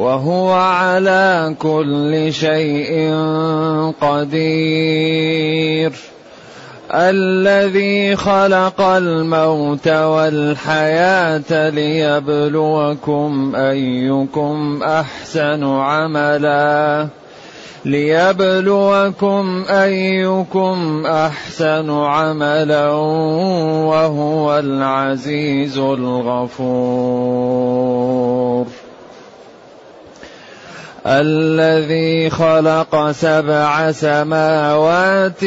وهو على كل شيء قدير. الذي خلق الموت والحياة ليبلوكم أيكم أحسن عملا. ليبلوكم أيكم أحسن عملا وهو العزيز الغفور. الذي خلق سبع سماوات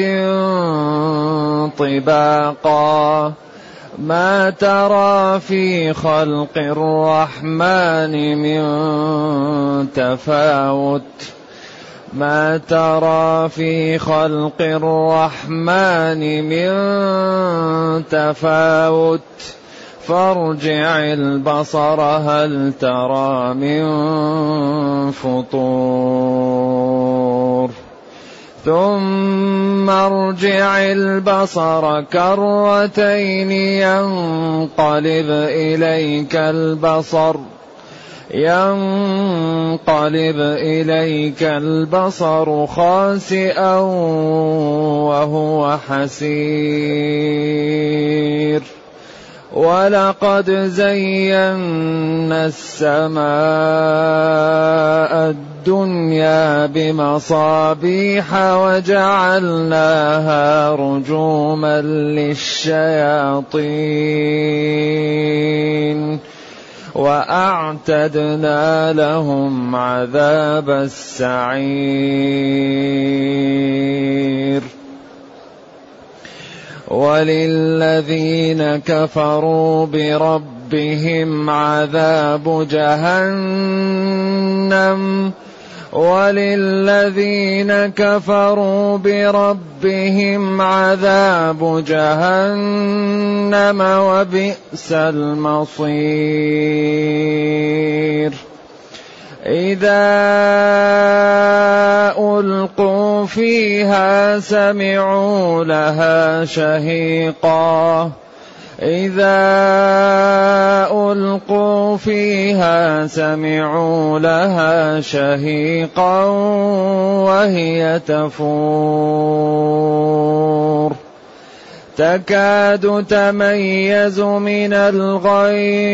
طباقا. ما ترى في خلق الرحمن من تفاوت. ما ترى في خلق الرحمن من تفاوت. فارجع البصر هل ترى من فطور. ثم ارجع البصر كرتين ينقلب إليك البصر. ينقلب إليك البصر خاسئا وهو حسير. ولقد زينا السماء الدنيا بمصابيح وجعلناها رجوما للشياطين وأعتدنا لهم عذاب السعير وللذين كفروا بربهم عذاب جهنم وللذين كفروا بربهم عذاب جهنم وبئس المصير. إذا ألقوا فيها سمعوا لها شهيقا. إذا ألقوا فيها سمعوا لها شهيقا وهي تفور. تكاد تميز من الغيظ.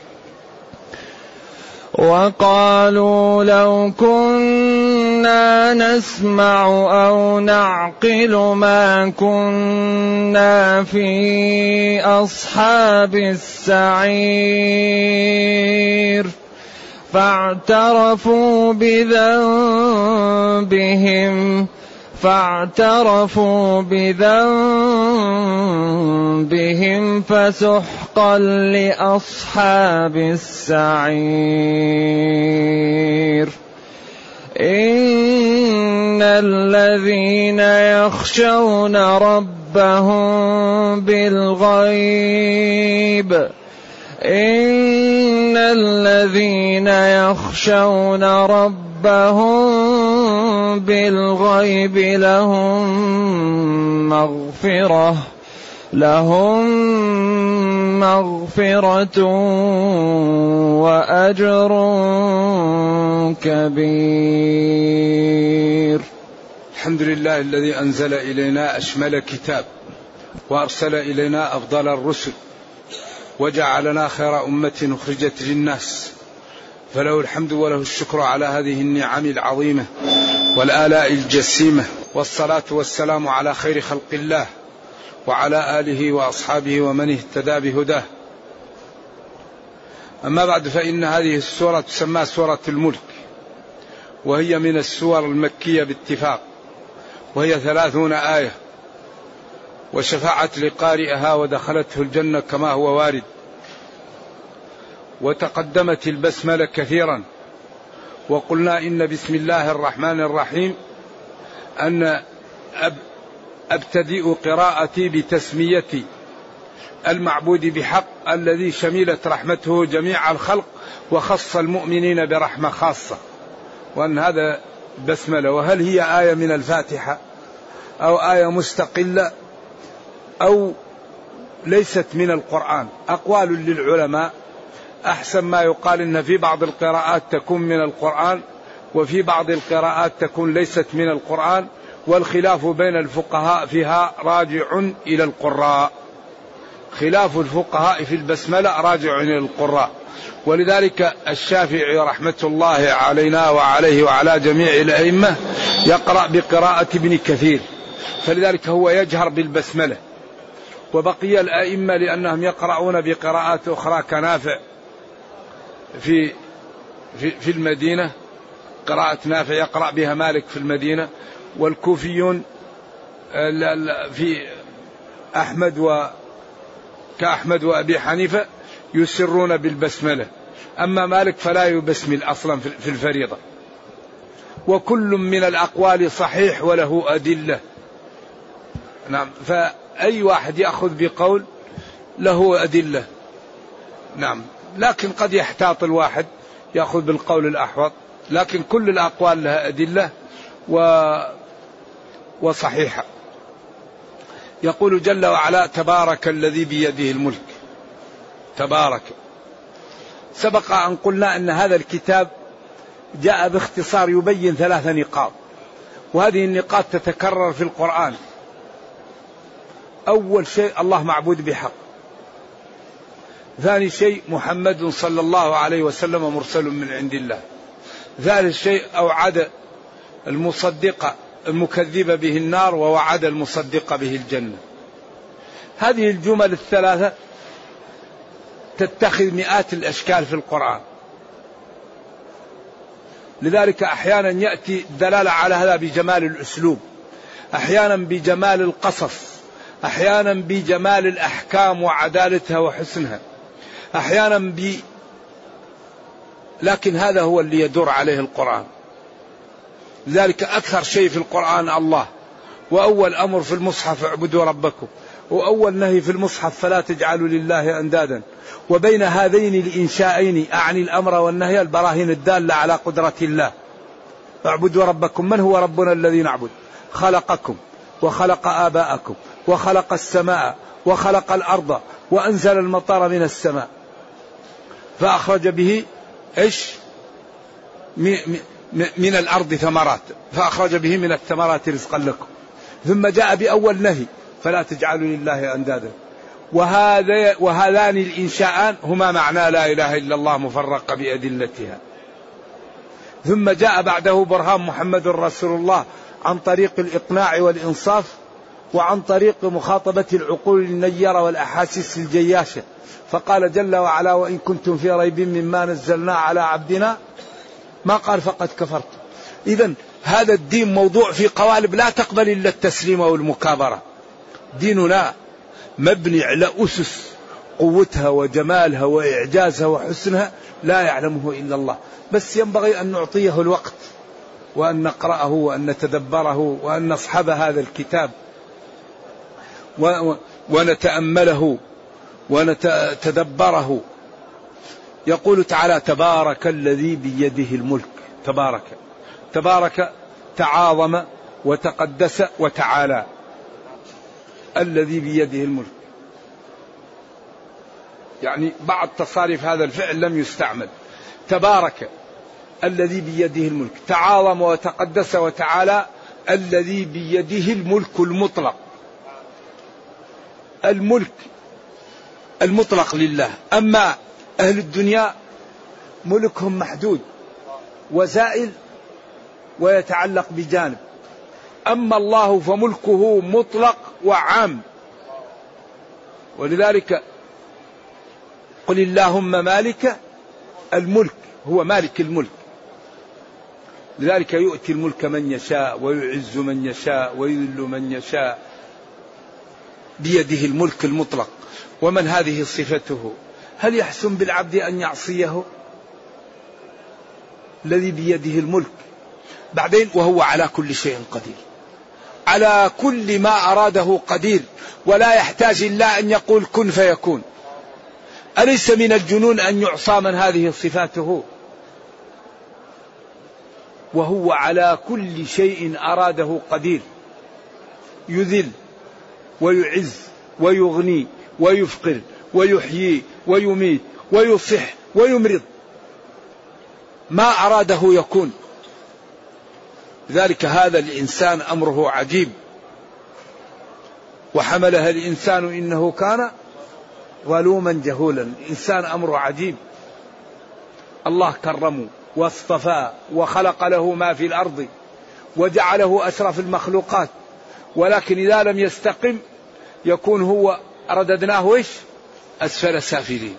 وقالوا لو كنا نسمع أو نعقل ما كنا في أصحاب السعير فاعترفوا بذنبهم فاعترفوا بذنبهم فسحقا لأصحاب السعير. إن الذين يخشون ربهم بالغيب إن الذين يخشون ربهم بالغيب لهم مغفرة لهم مغفرة وأجر كبير. الحمد لله الذي أنزل إلينا أشمل كتاب وأرسل إلينا أفضل الرسل وجعلنا خير أمة أخرجت للناس فله الحمد وله الشكر على هذه النعم العظيمة. والآلاء الجسيمة والصلاة والسلام على خير خلق الله وعلى آله وأصحابه ومن اهتدى بهداه. أما بعد فإن هذه السورة تسمى سورة الملك وهي من السور المكية باتفاق وهي ثلاثون آية وشفعت لقارئها ودخلته الجنة كما هو وارد وتقدمت البسملة كثيرا وقلنا إن بسم الله الرحمن الرحيم أن أبتدئ قراءتي بتسمية المعبود بحق الذي شملت رحمته جميع الخلق وخص المؤمنين برحمة خاصة. وأن هذا بسملة. وهل هي آية من الفاتحة؟ أو آية مستقلة؟ أو ليست من القرآن؟ أقوال للعلماء أحسن ما يقال إن في بعض القراءات تكون من القرآن وفي بعض القراءات تكون ليست من القرآن والخلاف بين الفقهاء فيها راجع إلى القراء. خلاف الفقهاء في البسملة راجع إلى القراء. ولذلك الشافعي رحمة الله علينا وعليه وعلى جميع الأئمة يقرأ بقراءة ابن كثير. فلذلك هو يجهر بالبسملة. وبقي الأئمة لأنهم يقرؤون بقراءات أخرى كنافع. في في, في المدينة. قراءة نافع يقرأ بها مالك في المدينة. والكوفيون في أحمد و كأحمد وأبي حنيفة يسرون بالبسملة. أما مالك فلا يبسمل أصلا في الفريضة. وكل من الأقوال صحيح وله أدلة. نعم فأي واحد يأخذ بقول له أدلة. نعم. لكن قد يحتاط الواحد يأخذ بالقول الأحوط لكن كل الأقوال لها أدلة و وصحيحة. يقول جل وعلا تبارك الذي بيده الملك. تبارك. سبق أن قلنا أن هذا الكتاب جاء باختصار يبين ثلاث نقاط وهذه النقاط تتكرر في القرآن. أول شيء الله معبود بحق. ثاني شيء محمد صلى الله عليه وسلم مرسل من عند الله. ثالث شيء أوعد المصدق المكذب به النار ووعد المصدق به الجنة. هذه الجمل الثلاثة تتخذ مئات الأشكال في القرآن. لذلك أحيانا يأتي الدلالة على هذا بجمال الأسلوب أحيانا بجمال القصص أحيانا بجمال الأحكام وعدالتها وحسنها. أحيانا ب لكن هذا هو اللي يدور عليه القرآن. لذلك أكثر شيء في القرآن الله. وأول أمر في المصحف اعبدوا ربكم. وأول نهي في المصحف فلا تجعلوا لله أندادا. وبين هذين الإنشائين أعني الأمر والنهي البراهين الدالة على قدرة الله. اعبدوا ربكم. من هو ربنا الذي نعبد؟ خلقكم. وخلق آباءكم. وخلق السماء. وخلق الأرض. وأنزل المطر من السماء. فأخرج به إيش؟ من الأرض ثمرات. فأخرج به من الثمرات رزقا لكم. ثم جاء بأول نهي. فلا تجعلوا لله أندادا. وهذا وهذان الإنشاءان هما معنى لا إله إلا الله مفرقة بأدلتها. ثم جاء بعده برهان محمد رسول الله عن طريق الإقناع والإنصاف وعن طريق مخاطبة العقول النيرة والأحاسيس الجياشة. فقال جل وعلا وإن كنتم في ريب مما نزلنا على عبدنا ما قال فقد كفرت. إذا هذا الدين موضوع في قوالب لا تقبل إلا التسليم والمكابرة. ديننا مبني على أسس قوتها وجمالها وإعجازها وحسنها لا يعلمه إلا الله. بس ينبغي أن نعطيه الوقت وأن نقرأه وأن نتدبره وأن نصحب هذا الكتاب ونتأمله ونتدبره. يقول تعالى تبارك الذي بيده الملك. تبارك. تبارك تعاظم وتقدس وتعالى. الذي بيده الملك. يعني بعض تصاريف هذا الفعل لم يستعمل. تبارك الذي بيده الملك. تعاظم وتقدس وتعالى الذي بيده الملك المطلق. الملك المطلق لله. أما أهل الدنيا ملكهم محدود وزائل ويتعلق بجانب. أما الله فملكه مطلق وعام. ولذلك قل اللهم مالك الملك هو مالك الملك. لذلك يؤتي الملك من يشاء ويعز من يشاء ويذل من يشاء. بيده الملك المطلق. ومن هذه صفته؟ هل يحسن بالعبد أن يعصيه؟ الذي بيده الملك. بعدين وهو على كل شيء قدير. على كل ما أراده قدير. ولا يحتاج إلا أن يقول كن فيكون. أليس من الجنون أن يعصى من هذه صفاته؟ وهو على كل شيء أراده قدير. يذل ويعز ويغني ويفقر ويحيي ويميت ويصح ويمرض. ما أراده يكون. ذلك هذا الإنسان أمره عجيب. وحملها الإنسان إنه كان ظلوما جهولا. الإنسان أمره عجيب. الله كرمه واصطفاه وخلق له ما في الأرض وجعله أشرف المخلوقات. ولكن إذا لم يستقم يكون هو رددناه إيش؟ أسفل سافلين.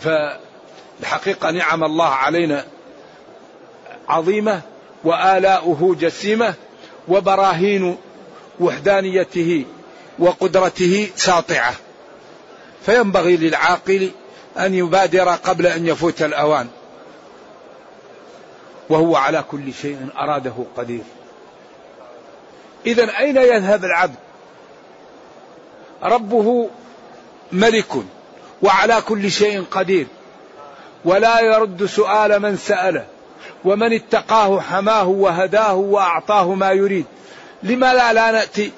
فالحقيقة نعم الله علينا عظيمة وآلاؤه جسيمة وبراهين وحدانيته وقدرته ساطعة. فينبغي للعاقل أن يبادر قبل أن يفوت الأوان. وهو على كل شيء أراده قدير. اذا أين يذهب العبد؟ ربه ملك وعلى كل شيء قدير. ولا يرد سؤال من سأله ومن اتقاه حماه وهداه وأعطاه ما يريد. لما لا, لا نأتي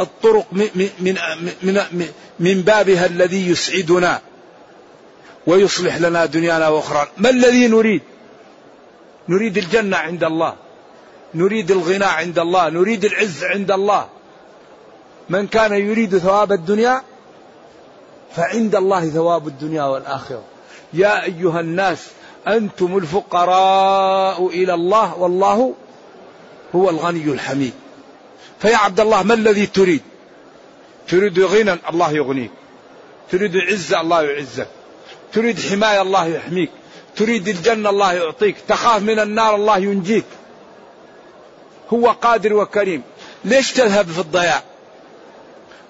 الطرق من, من, من, من بابها الذي يسعدنا ويصلح لنا دنيانا وأخرى. ما الذي نريد؟ نريد الجنة عند الله نريد الغنى عند الله نريد العز عند الله. من كان يريد ثواب الدنيا فعند الله ثواب الدنيا والآخرة. يا أيها الناس أنتم الفقراء إلى الله والله هو الغني الحميد. فيا عبد الله ما الذي تريد؟ تريد غنى الله يغنيك. تريد عزة الله يعزك. تريد حماية الله يحميك. تريد الجنة الله يعطيك. تخاف من النار الله ينجيك. هو قادر وكريم. ليش تذهب في الضياع؟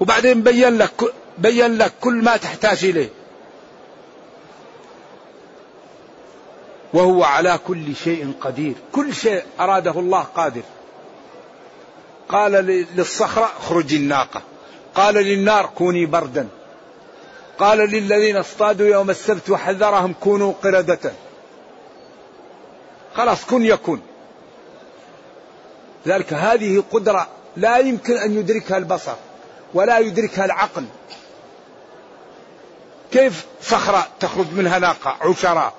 وبعدين بين لك بين لك كل ما تحتاج إليه. وهو على كل شيء قدير. كل شيء أراده الله قادر. قال للصخرة اخرج الناقة. قال للنار كوني بردا. قال للذين اصطادوا يوم السبت وحذرهم كونوا قردة. خلاص كن يكون. ذلك هذه قدرة لا يمكن أن يدركها البصر. ولا يدركها العقل. كيف صخرة تخرج منها ناقة عشراء؟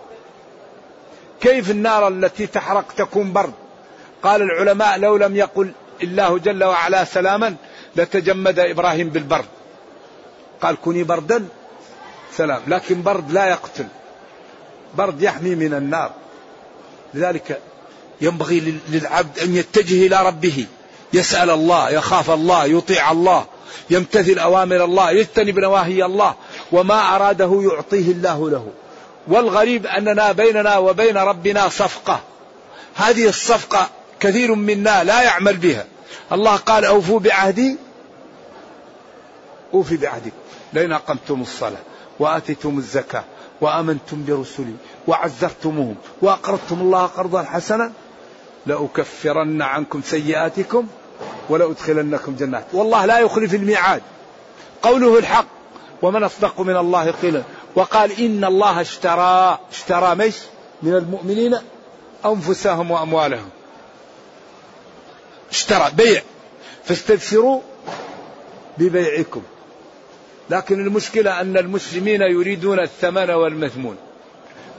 كيف النار التي تحرق تكون برد؟ قال العلماء لو لم يقل الله جل وعلا سلاما لتجمد إبراهيم بالبرد. قال كوني بردا سلام. لكن برد لا يقتل. برد يحمي من النار. لذلك ينبغي للعبد أن يتجه إلى ربه. يسأل الله يخاف الله يطيع الله يمتثل أوامر الله يجتنب نواهي الله وما أراده يعطيه الله له. والغريب أننا بيننا وبين ربنا صفقة. هذه الصفقة كثير منا لا يعمل بها. الله قال أوفوا بعهدي. أوفي بعهدك لئن أقمتم الصلاة وآتيتم الزكاة وآمنتم برسلي وعزرتموهم وأقرضتم الله قرضا حسنا لأكفرن عنكم سيئاتكم ولأدخلنكم جنات. والله لا يخلف الميعاد. قوله الحق ومن أصدق من الله قيلا. وقال إن الله اشترى اشترى مش من المؤمنين أنفسهم وأموالهم. اشترى بيع. فاستبشروا ببيعكم. لكن المشكلة أن المسلمين يريدون الثمن والمثمون.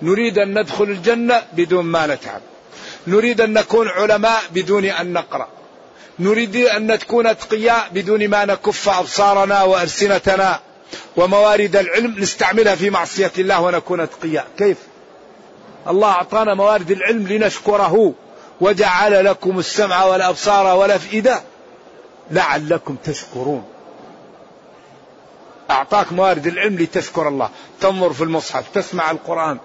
نريد أن ندخل الجنة بدون ما نتعب. نريد أن نكون علماء بدون أن نقرأ. نريد أن نكون أتقياء بدون ما نكف أبصارنا وألسنتنا وموارد العلم نستعملها في معصية الله ونكون أتقياء. كيف؟ الله أعطانا موارد العلم لنشكره وجعل لكم السمع والأبصار والأفئدة لعلكم تشكرون. أعطاك موارد العلم لتشكر الله. تنظر في المصحف تسمع القرآن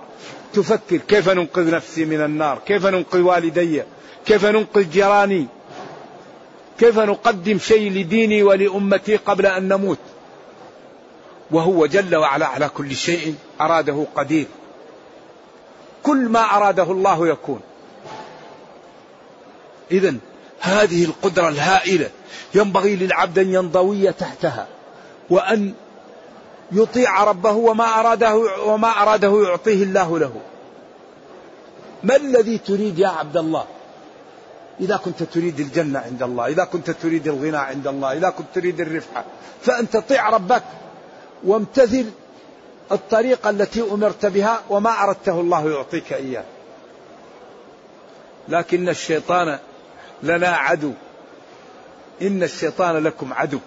تفكر كيف ننقذ نفسي من النار كيف ننقذ والدي كيف ننقذ جيراني. كيف نقدم شيء لديني ولأمتي قبل أن نموت وهو جل وعلا على كل شيء أراده قدير كل ما أراده الله يكون إذا هذه القدرة الهائلة ينبغي للعبد أن ينضوي تحتها وأن يطيع ربه وما أراده وما أراده يعطيه الله له. ما الذي تريد يا عبد الله؟ إذا كنت تريد الجنة عند الله، إذا كنت تريد الغنى عند الله، إذا كنت تريد الرفعة، فأنت طيع ربك وامتثل الطريقة التي أمرت بها وما أردته الله يعطيك إياه. لكن الشيطان لنا عدو. إن الشيطان لكم عدو.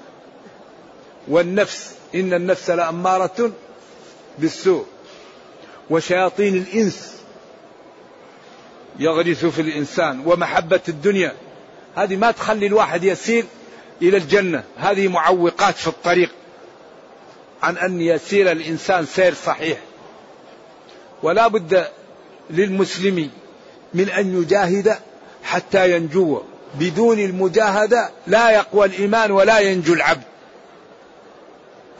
والنفس إن النفس لأمارة بالسوء وشياطين الإنس يغرس في الإنسان ومحبة الدنيا. هذه ما تخلي الواحد يسير إلى الجنة. هذه معوقات في الطريق. عن أن يسير الإنسان سير صحيح. ولا بد للمسلم من أن يجاهد حتى ينجو. بدون المجاهدة لا يقوى الإيمان ولا ينجو العبد.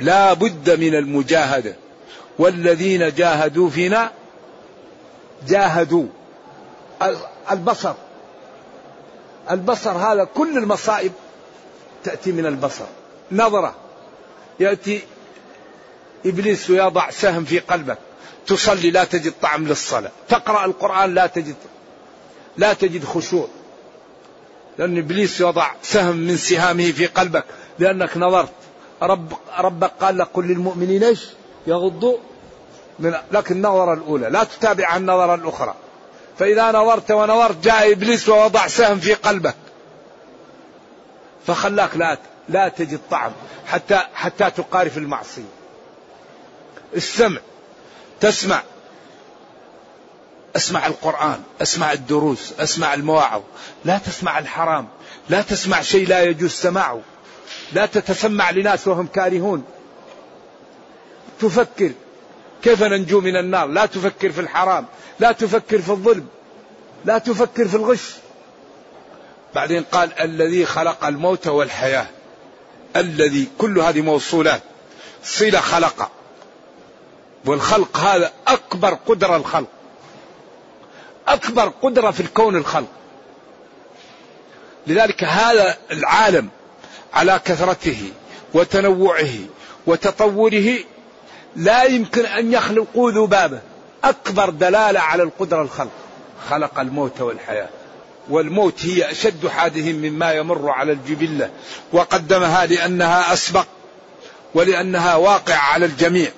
لا بد من المجاهدة. والذين جاهدوا فينا جاهدوا. البصر. البصر هذا كل المصائب تأتي من البصر. نظرة. يأتي إبليس يضع سهم في قلبك. تصلي لا تجد طعم للصلاة. تقرأ القرآن لا تجد لا تجد خشوع. لأن إبليس يضع سهم من سهامه في قلبك. لأنك نظرت. رب ربك قال لك كل للمؤمنين إيش؟ يغضوا من لكن النظرة الأولى. لا تتابع النظرة الأخرى. فإذا نظرت ونظرت جاء إبليس ووضع سهم في قلبك. فخلاك لا لا تجد طعم حتى حتى تقارف المعصية. السمع تسمع. أسمع القرآن أسمع الدروس أسمع المواعظ. لا تسمع الحرام لا تسمع شيء لا يجوز سماعه. لا تتسمع لناس وهم كارهون. تفكر كيف ننجو من النار؟ لا تفكر في الحرام. لا تفكر في الظلم لا تفكر في الغش. بعدين قال الذي خلق الموت والحياة الذي كل هذه موصولات صلة خلق. والخلق هذا أكبر قدرة الخلق أكبر قدرة في الكون الخلق. لذلك هذا العالم على كثرته وتنوعه وتطوره لا يمكن أن يخلقوا ذبابة. أكبر دلالة على القدرة الخلق. خلق الموت والحياة. والموت هي أشد حادهم مما يمر على الجبلة. وقدمها لأنها أسبق ولأنها واقع على الجميع.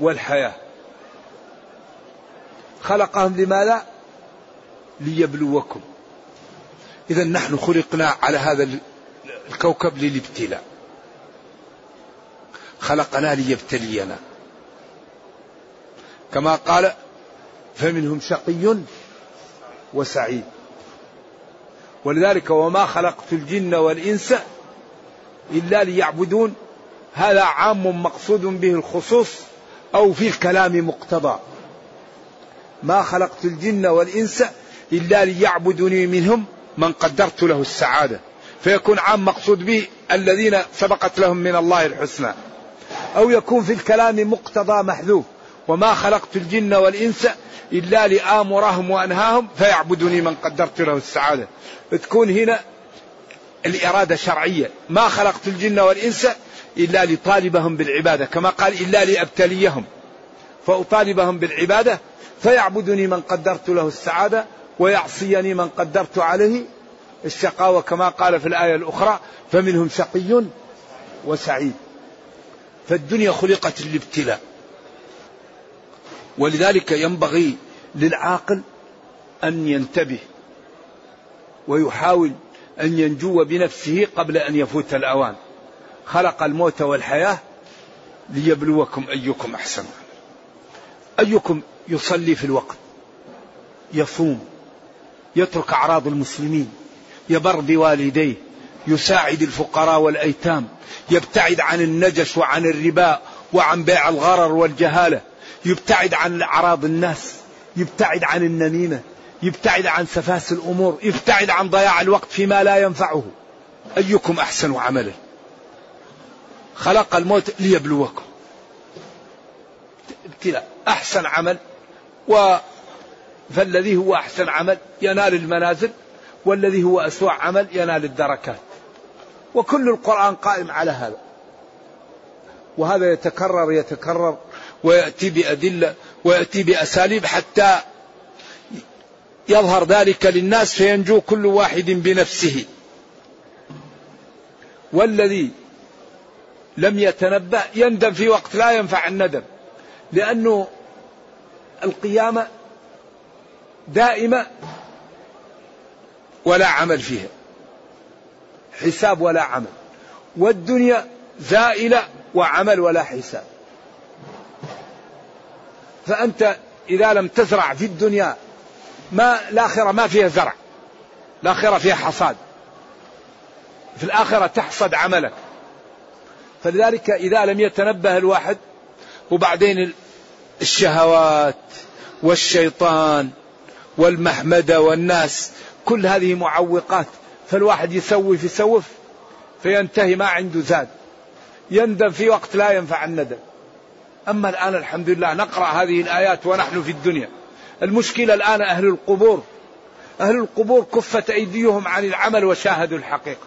والحياة. خلقهم لماذا؟ ليبلوكم. إذا نحن خلقنا على هذا الكوكب للابتلاء. خلقنا ليبتلينا. كما قال فمنهم شقي وسعيد. ولذلك وما خلقت الجن والإنس إلا ليعبدون. هذا عام مقصود به الخصوص أو في الكلام مقتضى. ما خلقت الجن والإنس إلا ليعبدوني منهم من قدرت له السعادة. فيكون عام مقصود به الذين سبقت لهم من الله الحسنى. أو يكون في الكلام مقتضى محذوف. وما خلقت الجن والإنس إلا لآمرهم وأنهاهم فيعبدوني من قدرت له السعادة. تكون هنا الإرادة شرعية. ما خلقت الجن والإنس إلا لطالبهم بالعبادة كما قال إلا لأبتليهم. فأطالبهم بالعبادة فيعبدني من قدرت له السعادة ويعصيني من قدرت عليه الشقاوة كما قال في الآية الأخرى فمنهم شقي وسعيد فالدنيا خلقت للابتلاء ولذلك ينبغي للعاقل أن ينتبه ويحاول أن ينجو بنفسه قبل أن يفوت الأوان. خلق الموت والحياة ليبلوكم أيكم أحسن. أيكم يصلي في الوقت يصوم يترك أعراض المسلمين يبر بوالديه يساعد الفقراء والأيتام يبتعد عن النجش وعن الربا وعن بيع الغرر والجهالة. يبتعد عن أعراض الناس يبتعد عن النميمة يبتعد عن سفاس الأمور يبتعد عن ضياع الوقت فيما لا ينفعه. أيكم أحسن عملا خلق الموت ليبلوكم. ابتلاء أحسن عمل. و فالذي هو أحسن عمل ينال المنازل والذي هو أسوأ عمل ينال الدركات. وكل القرآن قائم على هذا. وهذا يتكرر يتكرر. ويأتي بأدلة ويأتي بأساليب حتى يظهر ذلك للناس فينجو كل واحد بنفسه. والذي لم يتنبأ يندم في وقت لا ينفع الندم لأنه القيامة دائمة ولا عمل فيها. حساب ولا عمل. والدنيا زائلة وعمل ولا حساب. فأنت إذا لم تزرع في الدنيا ما الآخرة ما فيها زرع. الآخرة فيها حصاد. في الآخرة تحصد عملك. فلذلك إذا لم يتنبه الواحد وبعدين الشهوات والشيطان والمحمدة والناس كل هذه معوقات فالواحد يسوي يسوف فينتهي ما عنده زاد. يندم في وقت لا ينفع الندم. أما الآن الحمد لله نقرأ هذه الآيات ونحن في الدنيا. المشكلة الآن أهل القبور أهل القبور كفت أيديهم عن العمل وشاهدوا الحقيقة.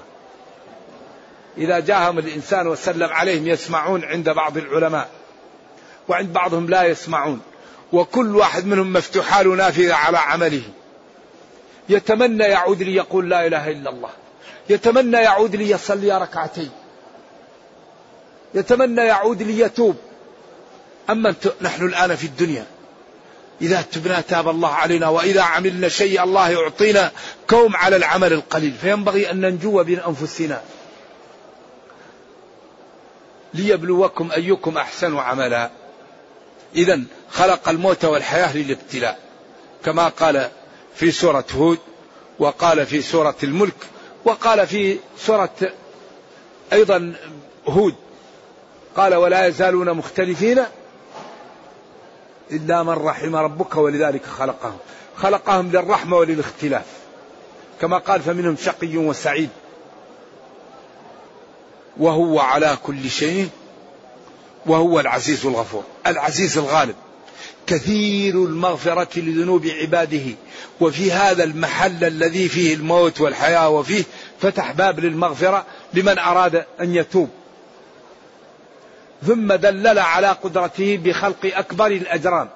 إذا جاءهم الإنسان وسلم عليهم يسمعون عند بعض العلماء وعند بعضهم لا يسمعون وكل واحد منهم مفتوحة له نافذة على عمله. يتمنى يعود لي لا إله إلا الله. يتمنى يعود لي ركعتين. يتمنى يعود لي أما نحن الآن في الدنيا. إذا تبنا تاب الله علينا وإذا عملنا شيء الله يعطينا كوم على العمل القليل. فينبغي أن ننجو بين أنفسنا. ليبلوكم أيكم أحسن عملا. إذا خلق الموت والحياة للابتلاء. كما قال في سورة هود وقال في سورة الملك وقال في سورة أيضا هود. قال ولا يزالون مختلفين إلا من رحم ربك ولذلك خلقهم. خلقهم للرحمة وللاختلاف. كما قال فمنهم شقي وسعيد. وهو على كل شيء وهو العزيز الغفور. العزيز الغالب. كثير المغفرة لذنوب عباده. وفي هذا المحل الذي فيه الموت والحياة وفيه فتح باب للمغفرة لمن أراد أن يتوب. ثم دلل على قدرته بخلق أكبر الأجرام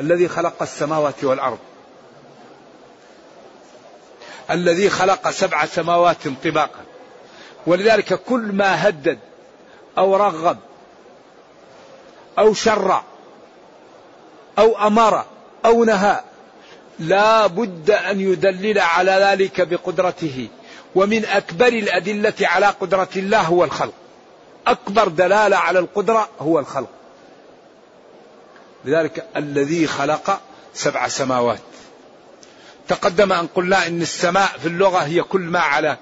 الذي خلق السماوات والأرض. الذي خلق سبع سماوات طباقا. ولذلك كل ما هدد أو رغب أو شرع أو أمر أو نهى لا بد أن يدلل على ذلك بقدرته. ومن أكبر الأدلة على قدرة الله هو الخلق. أكبر دلالة على القدرة هو الخلق. لذلك الذي خلق سبع سماوات. تقدم أن قلنا إن السماء في اللغة هي كل ما علاك.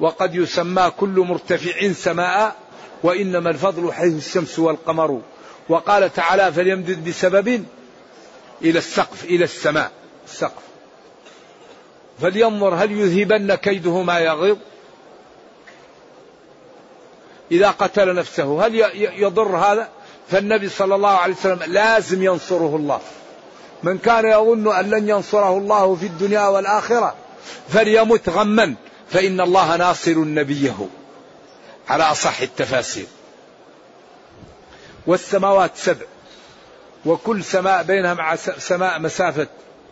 وقد يسمى كل مرتفع سماء وإنما الفضل حيث الشمس والقمر. وقال تعالى فليمدد بسبب إلى السقف إلى السماء السقف. فلينظر هل يذهبن كيده ما يغيظ؟ إذا قتل نفسه. هل يضر هذا؟ فالنبي صلى الله عليه وسلم لازم ينصره الله. من كان يظن أن لن ينصره الله في الدنيا والآخرة فليمت غما. فإن الله ناصر نبيه. على أصح التفاسير. والسماوات سبع. وكل سماء بينها مع سماء مسافة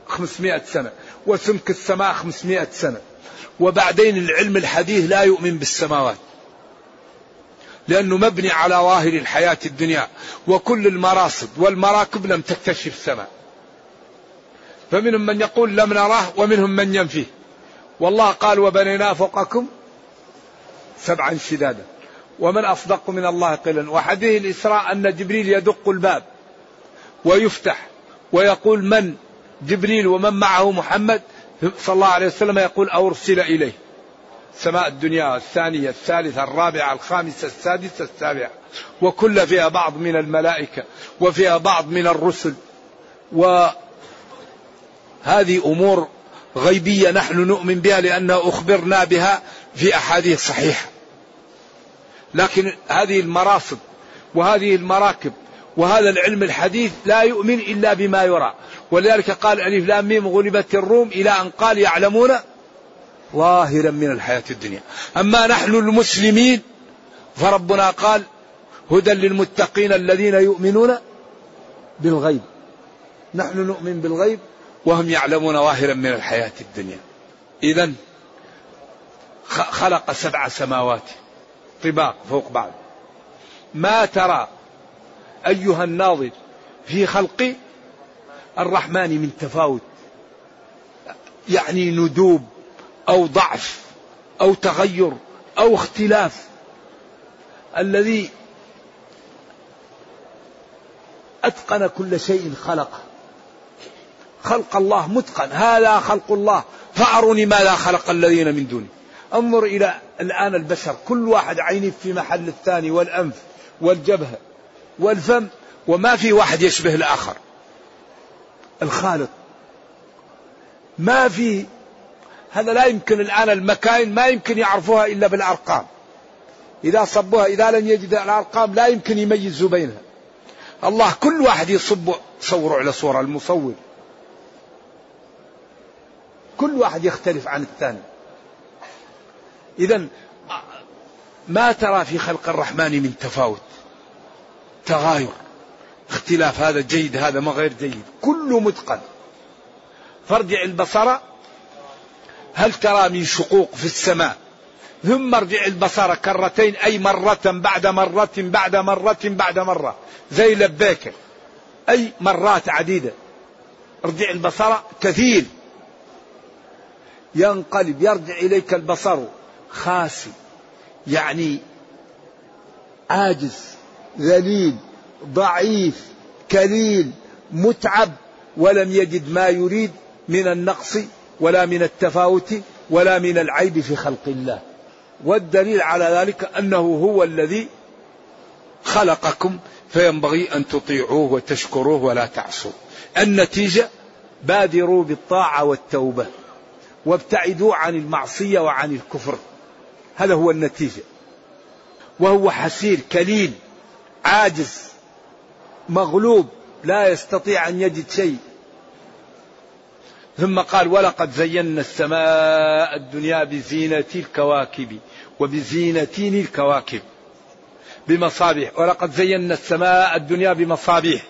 خمسمائة سنة. وسمك السماء خمسمائة سنة. وبعدين العلم الحديث لا يؤمن بالسماوات. لأنه مبني على ظاهر الحياة الدنيا وكل المراصد والمراكب لم تكتشف السماء. فمنهم من يقول لم نراه ومنهم من ينفيه. والله قال وبنينا فوقكم سبعا شدادا. ومن أصدق من الله قيلا. وحديث الإسراء أن جبريل يدق الباب ويفتح ويقول من جبريل ومن معه محمد؟ صلى الله عليه وسلم يقول أرسل إليه. سماء الدنيا الثانية الثالثة الرابعة الخامسة السادسة السابعة. وكل فيها بعض من الملائكة وفيها بعض من الرسل. وهذه أمور غيبية نحن نؤمن بها لأنه أخبرنا بها في أحاديث صحيحة. لكن هذه المراصد وهذه المراكب وهذا العلم الحديث لا يؤمن إلا بما يرى. ولذلك قال ألف لام ميم غلبت الروم إلى أن قال يعلمون ظاهرا من الحياة الدنيا. أما نحن المسلمين فربنا قال هدى للمتقين الذين يؤمنون بالغيب. نحن نؤمن بالغيب وهم يعلمون ظاهرا من الحياة الدنيا. إذا خلق سبع سماوات طباق فوق بعض. ما ترى أيها الناظر في خلق الرحمن من تفاوت؟ يعني ندوب أو ضعف أو تغير أو اختلاف. الذي أتقن كل شيء خلقه خلق الله متقن. هذا خلق الله. فأروني ماذا خلق الذين من دونه انظر إلى الآن البشر. كل واحد عينه في محل الثاني والأنف والجبهة والفم وما في واحد يشبه الآخر. الخالق. ما في هذا لا يمكن الآن المكاين ما يمكن يعرفوها إلا بالأرقام. إذا صبوها إذا لم يجد الأرقام لا يمكن يميزوا بينها. الله كل واحد يصب صوره على صورة المصور. كل واحد يختلف عن الثاني. إذا ما ترى في خلق الرحمن من تفاوت؟ تغاير. اختلاف هذا جيد هذا ما غير جيد. كله متقن. فارجع البصر هل ترى من شقوق في السماء؟ ثم ارجع البصر كرتين أي مرة بعد مرة بعد مرة بعد مرة. زي لبيك أي مرات عديدة. ارجع البصر كثير ينقلب يرجع إليك البصر خاسي. يعني عاجز ذليل ضعيف كليل متعب ولم يجد ما يريد من النقص. ولا من التفاوت ولا من العيب في خلق الله. والدليل على ذلك أنه هو الذي خلقكم فينبغي أن تطيعوه وتشكروه ولا تعصوا. النتيجة بادروا بالطاعة والتوبة وابتعدوا عن المعصية وعن الكفر. هذا هو النتيجة. وهو حسير كليل عاجز مغلوب لا يستطيع أن يجد شيء. ثم قال ولقد زينا السماء الدنيا بزينة الكواكب وبزينة الكواكب بمصابيح. ولقد زينا السماء الدنيا بمصابيح.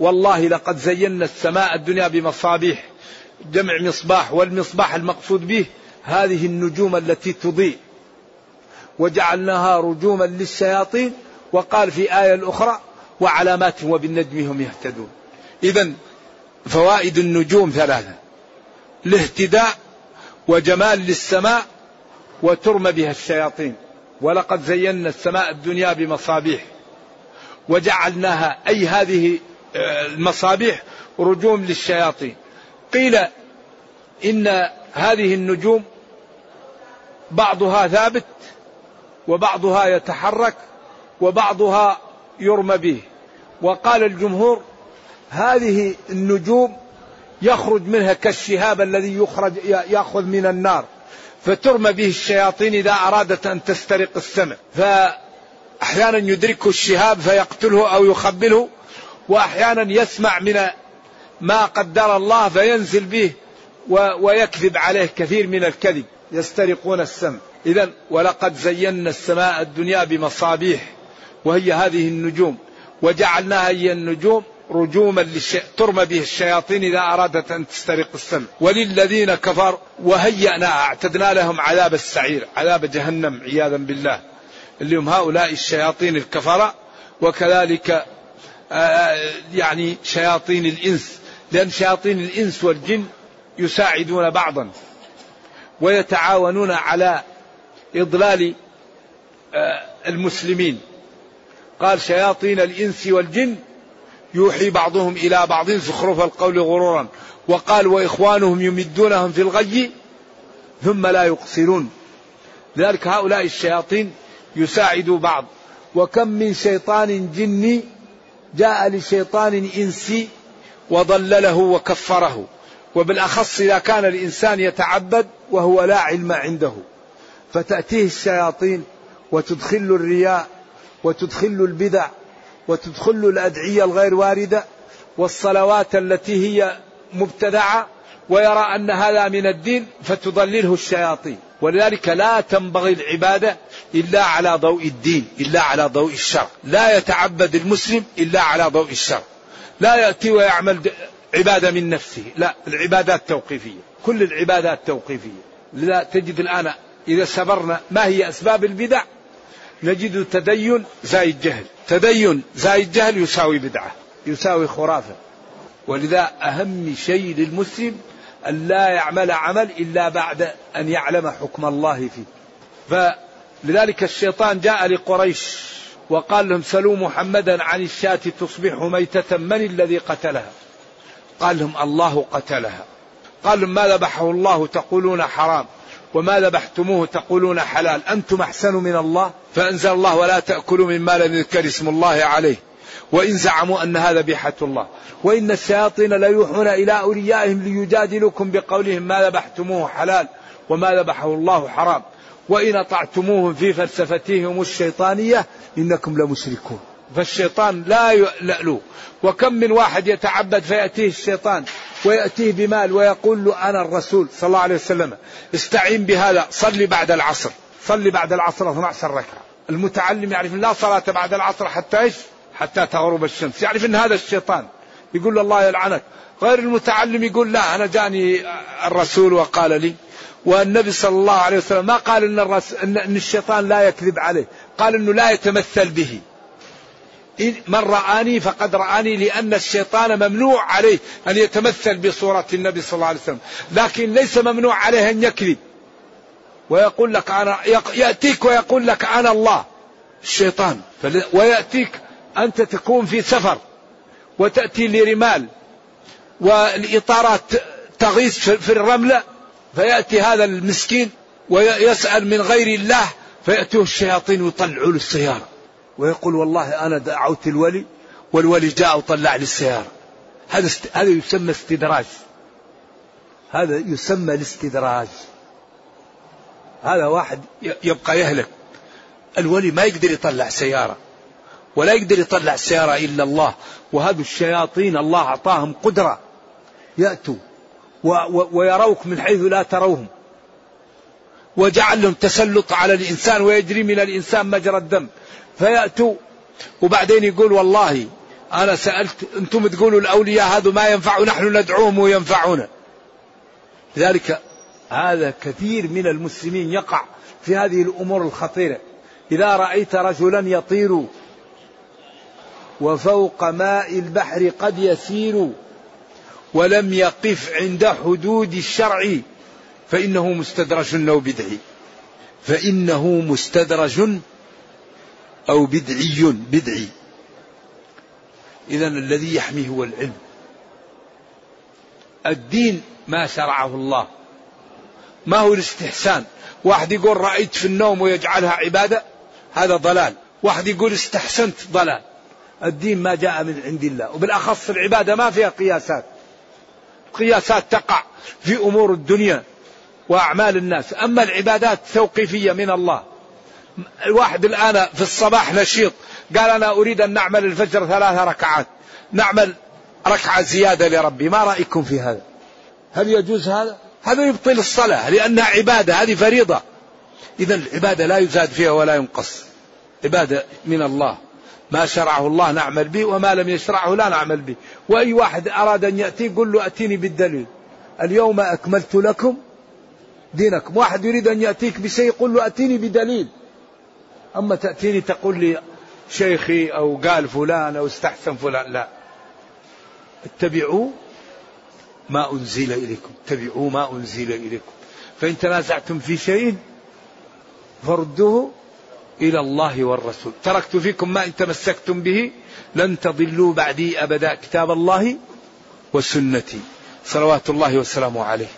والله لقد زينا السماء الدنيا بمصابيح. جمع مصباح والمصباح المقصود به هذه النجوم التي تضيء. وجعلناها رجوما للشياطين. وقال في آية أخرى وعلامات وبالنجم هم يهتدون. إذا فوائد النجوم ثلاثة الاهتداء وجمال للسماء وترمى بها الشياطين. ولقد زينا السماء الدنيا بمصابيح وجعلناها أي هذه آه، المصابيح رجوم للشياطين. قيل إن هذه النجوم بعضها ثابت وبعضها يتحرك وبعضها يرمى به. وقال الجمهور هذه النجوم يخرج منها كالشهاب الذي يخرج يأخذ من النار فترمى به الشياطين إذا أرادت أن تسترق السمع. فأحيانا يدركه الشهاب فيقتله أو يخبله وأحيانا يسمع من ما قدر الله فينزل به ويكذب عليه كثير من الكذب. يسترقون السمع. اذا ولقد زينا السماء الدنيا بمصابيح وهي هذه النجوم وجعلناها هي النجوم رجوما للش... ترمى به الشياطين إذا أرادت أن تسترق السمع. وللذين كفروا وهيأنا أعتدنا لهم عذاب السعير عذاب جهنم عياذا بالله. اللي هم هؤلاء الشياطين الكفرة وكذلك يعني شياطين الإنس. لأن شياطين الإنس والجن يساعدون بعضا ويتعاونون على إضلال المسلمين. قال شياطين الإنس والجن يوحي بعضهم إلى بعض زخرف القول غرورا. وقال وإخوانهم يمدونهم في الغي ثم لا يقصرون. لذلك هؤلاء الشياطين يساعدوا بعض. وكم من شيطان جني جاء لشيطان إنسي وضلله وكفره. وبالأخص إذا كان الإنسان يتعبد وهو لا علم عنده. فتأتيه الشياطين وتدخل الرياء وتدخل البدع وتدخل الأدعية الغير واردة والصلوات التي هي مبتدعة ويرى أن هذا من الدين فتضلله الشياطين. ولذلك لا تنبغي العبادة إلا على ضوء الدين إلا على ضوء الشرع لا يتعبد المسلم إلا على ضوء الشرع لا يأتي ويعمل عبادة من نفسه. لا العبادات توقيفية. كل العبادات توقيفية. لذا تجد الآن إذا سبرنا ما هي أسباب البدع؟ نجد تدين زايد جهل. تدين زايد جهل يساوي بدعة يساوي خرافة. ولذا أهم شيء للمسلم أن لا يعمل عمل إلا بعد أن يعلم حكم الله فيه. فلذلك الشيطان جاء لقريش وقال لهم سلوا محمدا عن الشاة تصبح ميتة من الذي قتلها؟ قال لهم الله قتلها. قال لهم ما ذبحه الله؟ تقولون حرام. وما ذبحتموه تقولون حلال. أنتم أحسن من الله؟ فأنزل الله ولا تأكلوا مما لم يذكر اسم الله عليه. وإن زعموا أن هذا بيحة الله. وإن الشياطين ليوحون إلى أوليائهم ليجادلوكم بقولهم ما ذبحتموه حلال وما ذبحه الله حرام. وإن أطعتموهم في فلسفتهم الشيطانية إنكم لمشركون. فالشيطان لا يألو وكم من واحد يتعبد فيأتيه الشيطان ويأتيه بمال ويقول له أنا الرسول صلى الله عليه وسلم. استعين بهذا. صلي بعد العصر. صلي بعد العصر 12 ركعة. المتعلم يعرف لا صلاة بعد العصر حتى إيش؟ حتى تغرب الشمس. يعرف أن هذا الشيطان. يقول له الله يلعنك. غير المتعلم يقول لا أنا جاني الرسول وقال لي. والنبي صلى الله عليه وسلم ما قال إن, الرس... إن الشيطان لا يكذب عليه. قال إنه لا يتمثل به. من رآني فقد رآني لأن الشيطان ممنوع عليه أن يتمثل بصورة النبي صلى الله عليه وسلم. لكن ليس ممنوع عليه أن يكذب. ويقول لك أنا يأتيك ويقول لك أنا الله. الشيطان. ويأتيك أنت تكون في سفر. وتأتي لرمال. والإطارات تغيث في الرملة. فيأتي هذا المسكين. ويسأل من غير الله. فيأتيه الشياطين ويطلعوا له السيارة. ويقول والله أنا دعوت الولي والولي جاء وطلع لي السيارة. هذا است... هذا يسمى استدراج. هذا يسمى الاستدراج. هذا واحد يبقى يهلك. الولي ما يقدر يطلع سيارة ولا يقدر يطلع سيارة إلا الله. وهذا الشياطين الله أعطاهم قدرة. يأتوا و... و... ويروك من حيث لا تروهم. وجعل لهم تسلط على الإنسان ويجري من الإنسان مجرى الدم. فيأتوا. وبعدين يقول والله أنا سألت أنتم تقولوا الأولياء هذا ما ينفع نحن ندعوهم وينفعون لذلك هذا كثير من المسلمين يقع في هذه الأمور الخطيرة. إذا رأيت رجلا يطير وفوق ماء البحر قد يسير ولم يقف عند حدود الشرع فإنه مستدرج أو بدعي فإنه مستدرج أو بدعي بدعي. إذا الذي يحميه هو العلم. الدين ما شرعه الله. ما هو الاستحسان؟ واحد يقول رأيت في النوم ويجعلها عبادة هذا ضلال. واحد يقول استحسنت ضلال. الدين ما جاء من عند الله. وبالأخص العبادة ما فيها قياسات. قياسات تقع في أمور الدنيا وأعمال الناس. أما العبادات توقيفية من الله الواحد الآن في الصباح نشيط. قال أنا أريد أن نعمل الفجر ثلاث ركعات. نعمل ركعة زيادة لربي. ما رأيكم في هذا؟ هل يجوز هذا؟ هذا يبطل الصلاة لأنها عبادة هذه فريضة. إذا العبادة لا يزاد فيها ولا ينقص. عبادة من الله. ما شرعه الله نعمل به وما لم يشرعه لا نعمل به. وأي واحد أراد أن يأتي قل له أتيني بالدليل. اليوم أكملت لكم دينكم. واحد يريد أن يأتيك بشيء قل له أتيني بدليل. أما تأتيني تقول لي شيخي أو قال فلان أو استحسن فلان لا. اتبعوا ما أنزل إليكم اتبعوا ما أنزل إليكم. فإن تنازعتم في شيء فردوه إلى الله والرسول. تركت فيكم ما إن تمسكتم به لن تضلوا بعدي أبدا كتاب الله وسنتي. صلوات الله وسلامه عليه.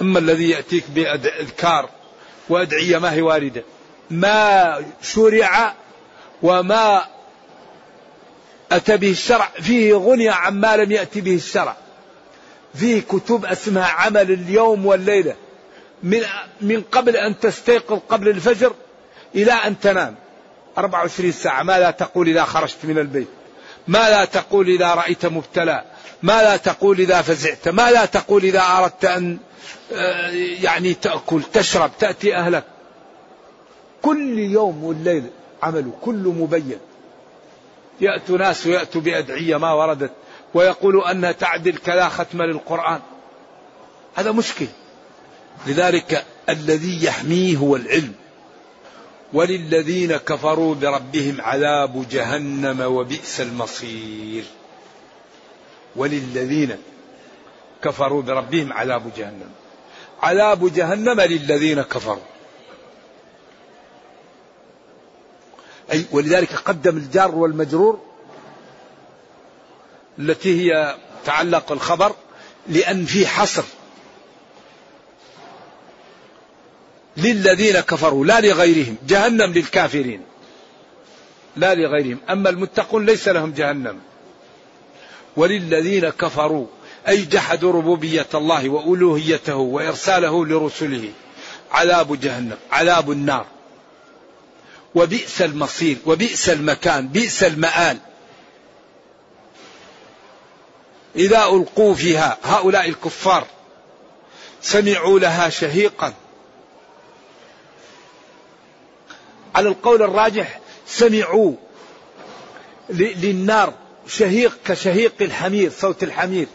أما الذي يأتيك بأذكار وأدعية ما هي واردة. ما شرع وما أتى به الشرع. فيه غني عما لم يأتي به الشرع. فيه كتب اسمها عمل اليوم والليلة. من, من قبل أن تستيقظ قبل الفجر إلى أن تنام. 24 ساعة. ماذا تقول إذا خرجت من البيت. ماذا تقول إذا رأيت مبتلى. ماذا تقول إذا فزعت ماذا تقول إذا أردت أن آه، يعني تأكل تشرب تأتي أهلك. كل يوم والليل عمله كله مبين. يأتوا ناس ويأتوا بأدعية ما وردت ويقولوا أنها تعدل كذا ختم للقرآن. هذا مشكل. لذلك الذي يحميه هو العلم. وللذين كفروا بربهم عذاب جهنم وبئس المصير. وللذين كفروا بربهم عذاب جهنم. عذاب جهنم للذين كفروا. أي ولذلك قدم الجار والمجرور التي هي تعلق الخبر لأن في حصر. للذين كفروا لا لغيرهم جهنم للكافرين. لا لغيرهم. أما المتقون ليس لهم جهنم. وللذين كفروا أي جحدوا ربوبية الله وألوهيته وإرساله لرسله. عذاب جهنم عذاب النار. وبئس المصير وبئس المكان بئس المآل. إذا ألقوا فيها هؤلاء الكفار سمعوا لها شهيقا. على القول الراجح سمعوا للنار. شهيق كشهيق الحمير صوت الحمير.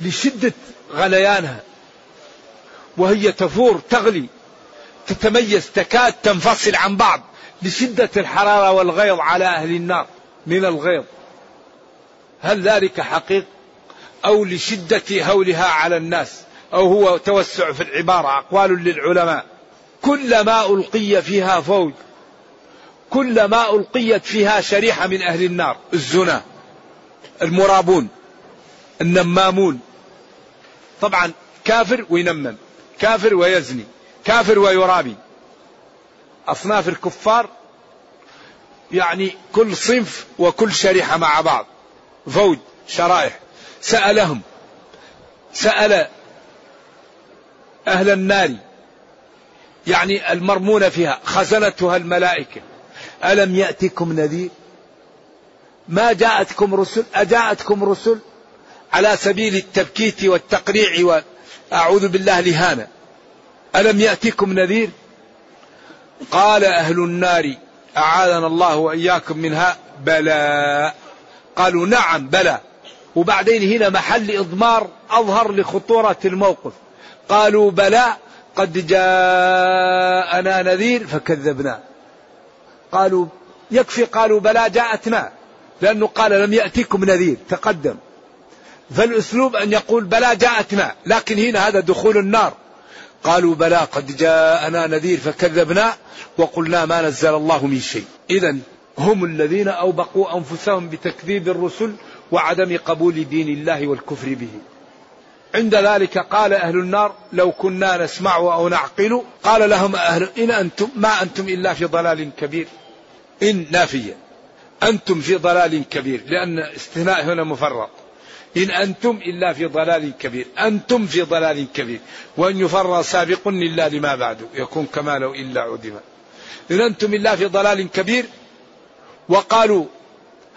لشدة غليانها. وهي تفور تغلي. تتميز تكاد تنفصل عن بعض. لشدة الحرارة والغيظ على أهل النار من الغيظ. هل ذلك حقيق؟ أو لشدة هولها على الناس. أو هو توسع في العبارة أقوال للعلماء. كلما ألقي فيها فوج كلما ألقيت فيها شريحة من أهل النار. الزنا المرابون النمامون. طبعا كافر وينمم كافر ويزني كافر ويرابي. أصناف الكفار يعني كل صنف وكل شريحة مع بعض. فوج شرائح. سألهم سأل أهل النار يعني المرمون فيها خزنتها الملائكة. ألم يأتكم نذير؟ ما جاءتكم رسل؟ أجاءتكم رسل على سبيل التبكيت والتقريع وأعوذ بالله لهانا. ألم يأتكم نذير؟ قال أهل النار أعاذنا الله وإياكم منها. بلى. قالوا نعم بلى. وبعدين هنا محل إضمار أظهر لخطورة الموقف. قالوا بلى قد جاءنا نذير فكذبنا. قالوا يكفي قالوا بلى جاءتنا لأنه قال لم يأتيكم نذير تقدم. فالأسلوب أن يقول بلى جاءتنا لكن هنا هذا دخول النار. قالوا بلى قد جاءنا نذير فكذبنا وقلنا ما نزل الله من شيء. إذا هم الذين أوبقوا أنفسهم بتكذيب الرسل وعدم قبول دين الله والكفر به. عند ذلك قال أهل النار لو كنا نسمع أو نعقل قال لهم أهل إن أنتم ما أنتم إلا في ضلال كبير. إن نافية. أنتم في ضلال كبير لأن استثناء هنا مفرط إن أنتم إلا في ضلال كبير أنتم في ضلال كبير. وأن يفر سابق إلا لما بعد يكون كما لو إلا عدم. إن أنتم إلا في ضلال كبير وقالوا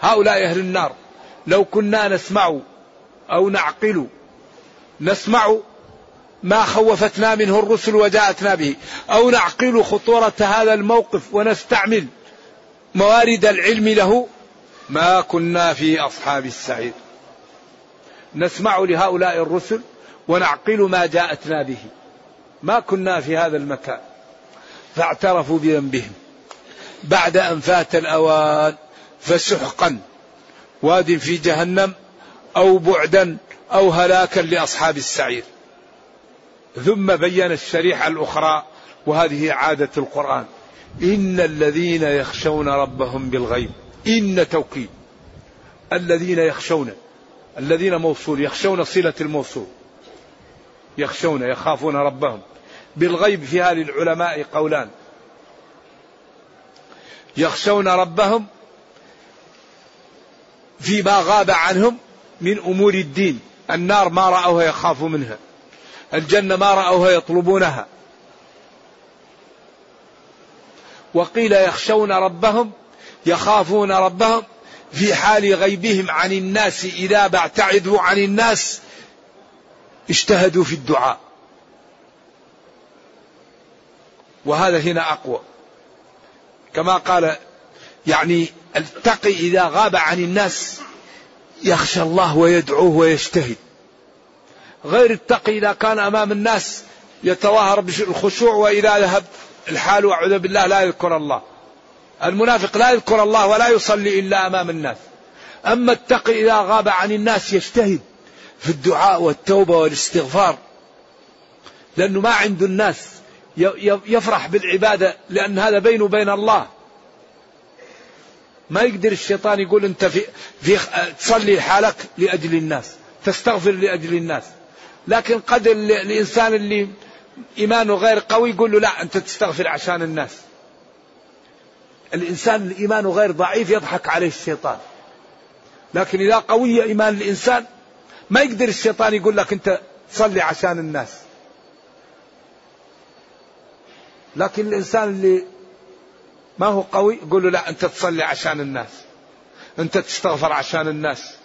هؤلاء أهل النار لو كنا نسمع أو نعقل نسمع ما خوفتنا منه الرسل وجاءتنا به أو نعقل خطورة هذا الموقف ونستعمل موارد العلم له ما كنا في أصحاب السعير. نسمع لهؤلاء الرسل ونعقل ما جاءتنا به. ما كنا في هذا المكان. فاعترفوا بذنبهم. بعد أن فات الأوان فسحقا. واد في جهنم أو بعدا أو هلاكا لأصحاب السعير. ثم بين الشريحة الأخرى وهذه عادة القرآن. إن الذين يخشون ربهم بالغيب إن توكيد. الذين يخشون الذين موصول يخشون صلة الموصول. يخشون يخافون ربهم. بالغيب فيها للعلماء قولان. يخشون ربهم فيما غاب عنهم من أمور الدين. النار ما رأوها يخافوا منها. الجنة ما رأوها يطلبونها. وقيل يخشون ربهم يخافون ربهم في حال غيبهم عن الناس إذا ابتعدوا عن الناس اجتهدوا في الدعاء. وهذا هنا أقوى. كما قال يعني التقي إذا غاب عن الناس يخشى الله ويدعوه ويجتهد. غير التقي إذا كان أمام الناس يتظاهر بالخشوع وإذا ذهب. الحال وأعوذ بالله لا يذكر الله. المنافق لا يذكر الله ولا يصلي إلا أمام الناس. أما التقي إذا غاب عن الناس يجتهد في الدعاء والتوبة والاستغفار. لأنه ما عنده الناس يفرح بالعبادة لأن هذا بينه وبين الله. ما يقدر الشيطان يقول أنت في, في تصلي حالك لأجل الناس تستغفر لأجل الناس. لكن قد الإنسان اللي إيمانه غير قوي يقول له لا أنت تستغفر عشان الناس. الإنسان إيمانه غير ضعيف يضحك عليه الشيطان. لكن إذا قوي إيمان الإنسان ما يقدر الشيطان يقول لك أنت تصلي عشان الناس. لكن الإنسان اللي ما هو قوي يقول له لا أنت تصلي عشان الناس. أنت تستغفر عشان الناس.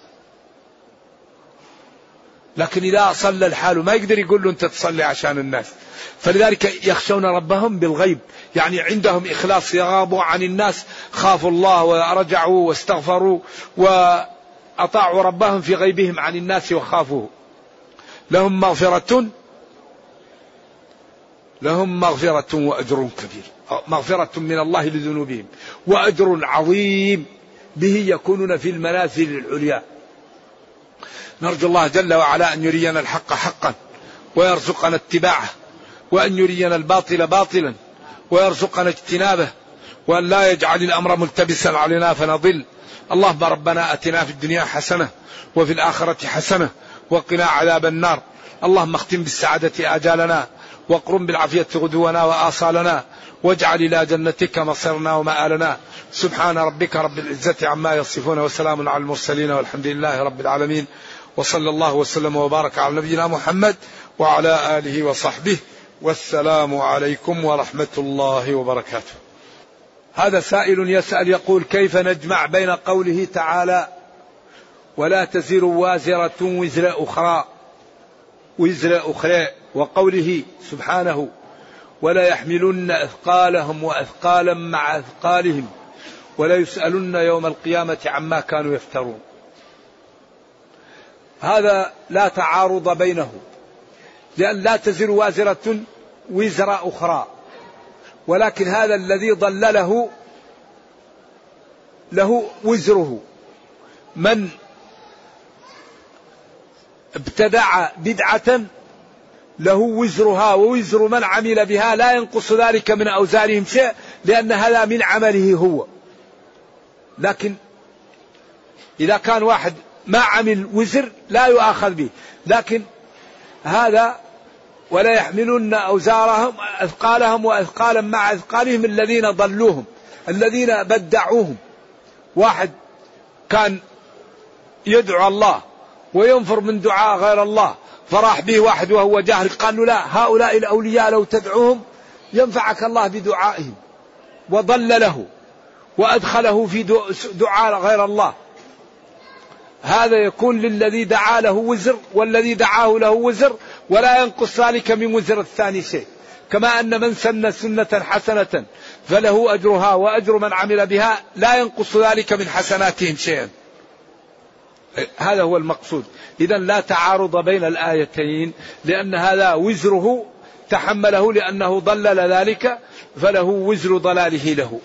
لكن إذا صلى الحال ما يقدر يقول له أنت تصلي عشان الناس. فلذلك يخشون ربهم بالغيب. يعني عندهم إخلاص يغابوا عن الناس. خافوا الله ورجعوا واستغفروا وأطاعوا ربهم في غيبهم عن الناس وخافوه. لهم مغفرة لهم مغفرة وأجر كبير. مغفرة من الله لذنوبهم. وأجر عظيم. به يكونون في المنازل العليا. نرجو الله جل وعلا أن يرينا الحق حقا ويرزقنا اتباعه وأن يرينا الباطل باطلا ويرزقنا اجتنابه وأن لا يجعل الأمر ملتبسا علينا فنضل. اللهم ربنا أتنا في الدنيا حسنة وفي الآخرة حسنة وقنا عذاب النار. اللهم اختم بالسعادة آجالنا واقرم بالعافية غدونا وآصالنا. واجعل إلى جنتك مصيرنا ومآلنا سبحان ربك رب العزة عما يصفون وسلام على المرسلين والحمد لله رب العالمين. وصلى الله وسلم وبارك على نبينا محمد وعلى آله وصحبه. والسلام عليكم ورحمة الله وبركاته. هذا سائل يسأل يقول كيف نجمع بين قوله تعالى ولا تزر وازرة وزر أخرى وزر أخرى وقوله سبحانه ولا يحملن أثقالهم وأثقالا مع أثقالهم ولا يسألن يوم القيامة عما كانوا يفترون. هذا لا تعارض بينه لأن لا تزر وازرة وزر أخرى. ولكن هذا الذي ضلله له وزره. من ابتدع بدعة له وزرها ووزر من عمل بها لا ينقص ذلك من أوزارهم شيء لأن هذا من عمله هو. لكن إذا كان واحد ما عمل وزر لا يؤاخذ به. لكن هذا ولا يحملن أوزارهم أثقالهم وأثقالا مع أثقالهم الذين ضلوهم الذين بدعوهم. واحد كان يدعو الله وينفر من دعاء غير الله فراح به واحد وهو جاهل قال له لا هؤلاء الأولياء لو تدعوهم ينفعك الله بدعائهم. وضل له وأدخله في دعاء غير الله. هذا يكون للذي دعا له وزر والذي دعاه له وزر ولا ينقص ذلك من وزر الثاني شيء. كما أن من سن سنة حسنة فله أجرها وأجر من عمل بها لا ينقص ذلك من حسناتهم شيئا. هذا هو المقصود. إذا لا تعارض بين الآيتين لأن هذا وزره تحمله لأنه ضلل ذلك فله وزر ضلاله له.